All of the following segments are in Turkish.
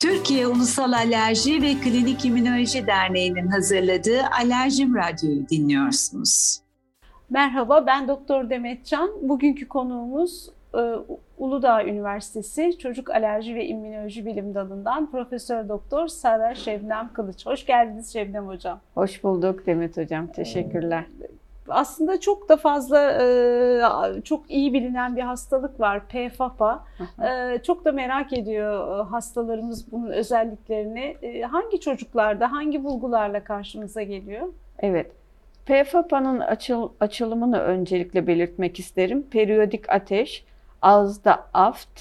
Türkiye Ulusal Alerji ve Klinik İmmünoloji Derneği'nin hazırladığı Alerjim Radyo'yu dinliyorsunuz. Merhaba, ben Doktor Demet Can. Bugünkü konuğumuz e, Uludağ Üniversitesi Çocuk Alerji ve İmmünoloji Bilim Dalı'ndan Profesör Doktor Sara Şebnem Kılıç. Hoş geldiniz Şebnem Hocam. Hoş bulduk Demet Hocam. Teşekkürler. Aslında çok da fazla e, çok iyi bilinen bir hastalık var PFAPA. E, çok da merak ediyor hastalarımız bunun özelliklerini. Hangi çocuklarda, hangi bulgularla karşımıza geliyor? Evet. PFAPA'nın açıl, açılımını öncelikle belirtmek isterim. Periyodik ateş, ağızda aft,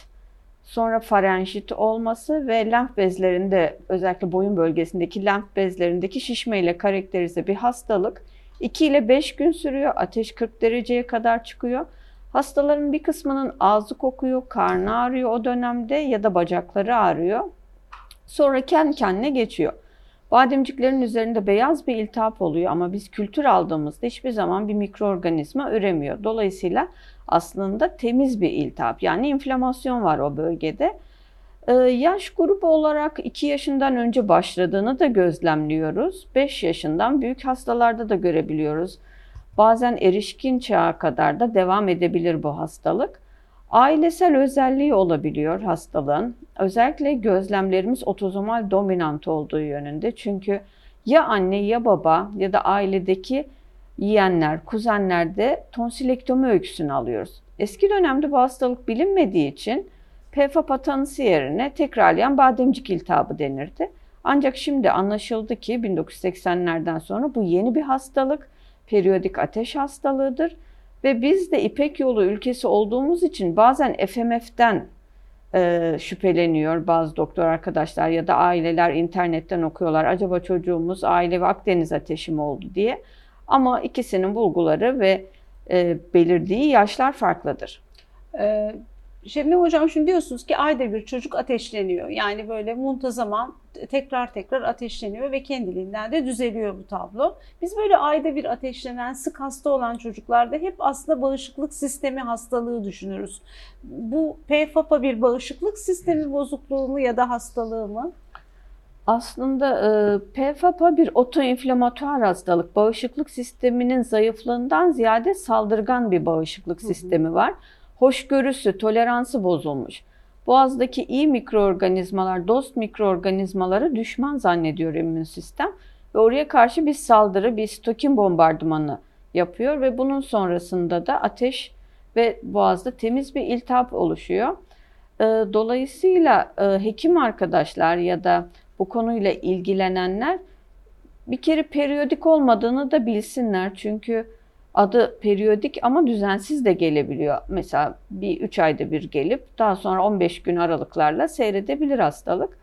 sonra farenjit olması ve lenf bezlerinde özellikle boyun bölgesindeki lenf bezlerindeki şişmeyle karakterize bir hastalık. 2 ile 5 gün sürüyor. Ateş 40 dereceye kadar çıkıyor. Hastaların bir kısmının ağzı kokuyor, karnı ağrıyor o dönemde ya da bacakları ağrıyor. Sonra kendi kendine geçiyor. Bademciklerin üzerinde beyaz bir iltihap oluyor ama biz kültür aldığımızda hiçbir zaman bir mikroorganizma üremiyor. Dolayısıyla aslında temiz bir iltihap yani inflamasyon var o bölgede. Ee, yaş grubu olarak 2 yaşından önce başladığını da gözlemliyoruz. 5 yaşından büyük hastalarda da görebiliyoruz. Bazen erişkin çağa kadar da devam edebilir bu hastalık. Ailesel özelliği olabiliyor hastalığın. Özellikle gözlemlerimiz otozomal dominant olduğu yönünde. Çünkü ya anne ya baba ya da ailedeki yiyenler, kuzenlerde tonsilektomi öyküsünü alıyoruz. Eski dönemde bu hastalık bilinmediği için PFAPA tanısı yerine tekrarlayan bademcik iltihabı denirdi. Ancak şimdi anlaşıldı ki 1980'lerden sonra bu yeni bir hastalık, periyodik ateş hastalığıdır ve biz de İpek Yolu ülkesi olduğumuz için bazen FMF'den e, şüpheleniyor bazı doktor arkadaşlar ya da aileler internetten okuyorlar. Acaba çocuğumuz aile ve Akdeniz ateşi mi oldu diye. Ama ikisinin bulguları ve e, belirdiği yaşlar farklıdır. Şebnem Hocam şimdi diyorsunuz ki ayda bir çocuk ateşleniyor. Yani böyle muntazaman tekrar tekrar ateşleniyor ve kendiliğinden de düzeliyor bu tablo. Biz böyle ayda bir ateşlenen, sık hasta olan çocuklarda hep aslında bağışıklık sistemi hastalığı düşünürüz. Bu PFAP'a bir bağışıklık sistemi bozukluğu mu ya da hastalığı mı? Aslında e, PFAP'a bir otoinflamatuar hastalık. Bağışıklık sisteminin zayıflığından ziyade saldırgan bir bağışıklık sistemi var. Hoşgörüsü, toleransı bozulmuş. Boğazdaki iyi mikroorganizmalar, dost mikroorganizmaları düşman zannediyor immün sistem ve oraya karşı bir saldırı, bir stokin bombardımanı yapıyor ve bunun sonrasında da ateş ve boğazda temiz bir iltihap oluşuyor. E, dolayısıyla e, hekim arkadaşlar ya da bu konuyla ilgilenenler bir kere periyodik olmadığını da bilsinler. Çünkü adı periyodik ama düzensiz de gelebiliyor. Mesela bir 3 ayda bir gelip daha sonra 15 gün aralıklarla seyredebilir hastalık.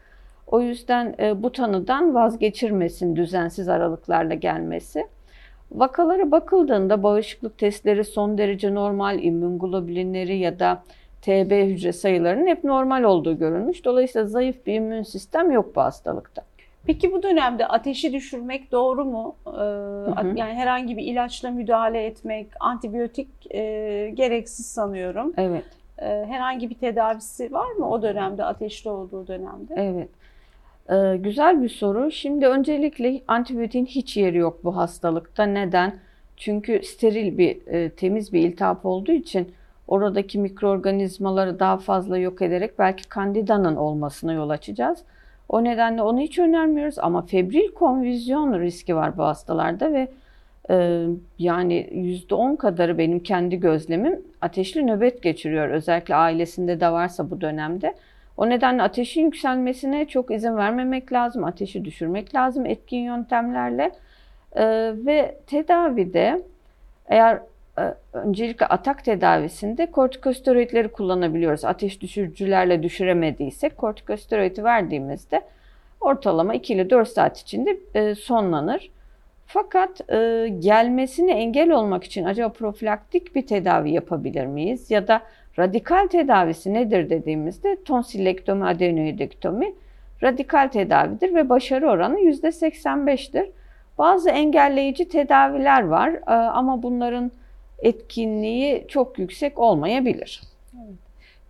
O yüzden e, bu tanıdan vazgeçirmesin düzensiz aralıklarla gelmesi. Vakalara bakıldığında bağışıklık testleri son derece normal, immünglobulinleri ya da TB hücre sayılarının hep normal olduğu görülmüş. Dolayısıyla zayıf bir immün sistem yok bu hastalıkta. Peki bu dönemde ateşi düşürmek doğru mu? Ee, hı hı. Yani herhangi bir ilaçla müdahale etmek, antibiyotik e, gereksiz sanıyorum. Evet. Ee, herhangi bir tedavisi var mı o dönemde, ateşli olduğu dönemde? Evet. Ee, güzel bir soru. Şimdi öncelikle antibiyotiğin hiç yeri yok bu hastalıkta. Neden? Çünkü steril bir, e, temiz bir iltihap olduğu için oradaki mikroorganizmaları daha fazla yok ederek belki kandidanın olmasına yol açacağız. O nedenle onu hiç önermiyoruz ama febril konvizyon riski var bu hastalarda ve e, yani %10 kadarı benim kendi gözlemim ateşli nöbet geçiriyor. Özellikle ailesinde de varsa bu dönemde. O nedenle ateşin yükselmesine çok izin vermemek lazım. Ateşi düşürmek lazım etkin yöntemlerle. E, ve tedavide eğer öncelikle atak tedavisinde kortikosteroidleri kullanabiliyoruz. Ateş düşürücülerle düşüremediysek kortikosteroidi verdiğimizde ortalama 2 ile 4 saat içinde e, sonlanır. Fakat e, gelmesine engel olmak için acaba profilaktik bir tedavi yapabilir miyiz? Ya da radikal tedavisi nedir dediğimizde tonsillektomi, adenoidektomi radikal tedavidir ve başarı oranı %85'tir. Bazı engelleyici tedaviler var ama bunların etkinliği çok yüksek olmayabilir.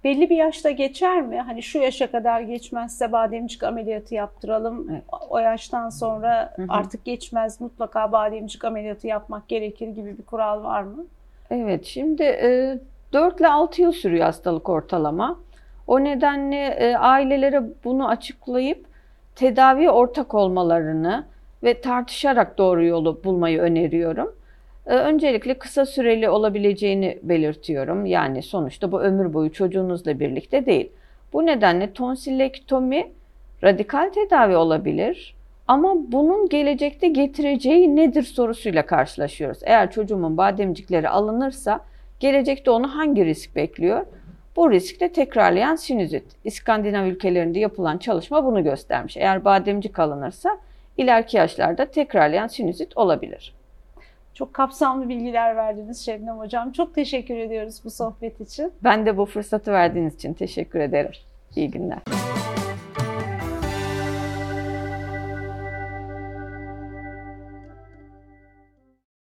belli bir yaşta geçer mi? Hani şu yaşa kadar geçmezse bademcik ameliyatı yaptıralım. Evet. O yaştan sonra Hı hı. artık geçmez mutlaka bademcik ameliyatı yapmak gerekir gibi bir kural var mı? Evet, şimdi e, 4 ile 6 yıl sürüyor hastalık ortalama. O nedenle e, ailelere bunu açıklayıp tedaviye ortak olmalarını ve tartışarak doğru yolu bulmayı öneriyorum. E, öncelikle kısa süreli olabileceğini belirtiyorum. Yani sonuçta bu ömür boyu çocuğunuzla birlikte değil. Bu nedenle tonsillektomi radikal tedavi olabilir. Ama bunun gelecekte getireceği nedir sorusuyla karşılaşıyoruz. Eğer çocuğumun bademcikleri alınırsa gelecekte onu hangi risk bekliyor? Bu riskte tekrarlayan sinüzit. İskandinav ülkelerinde yapılan çalışma bunu göstermiş. Eğer bademcik alınırsa ileriki yaşlarda tekrarlayan sinüzit olabilir. Çok kapsamlı bilgiler verdiniz Şebnem Hocam. Çok teşekkür ediyoruz bu sohbet için. Ben de bu fırsatı verdiğiniz için teşekkür ederim. İyi günler.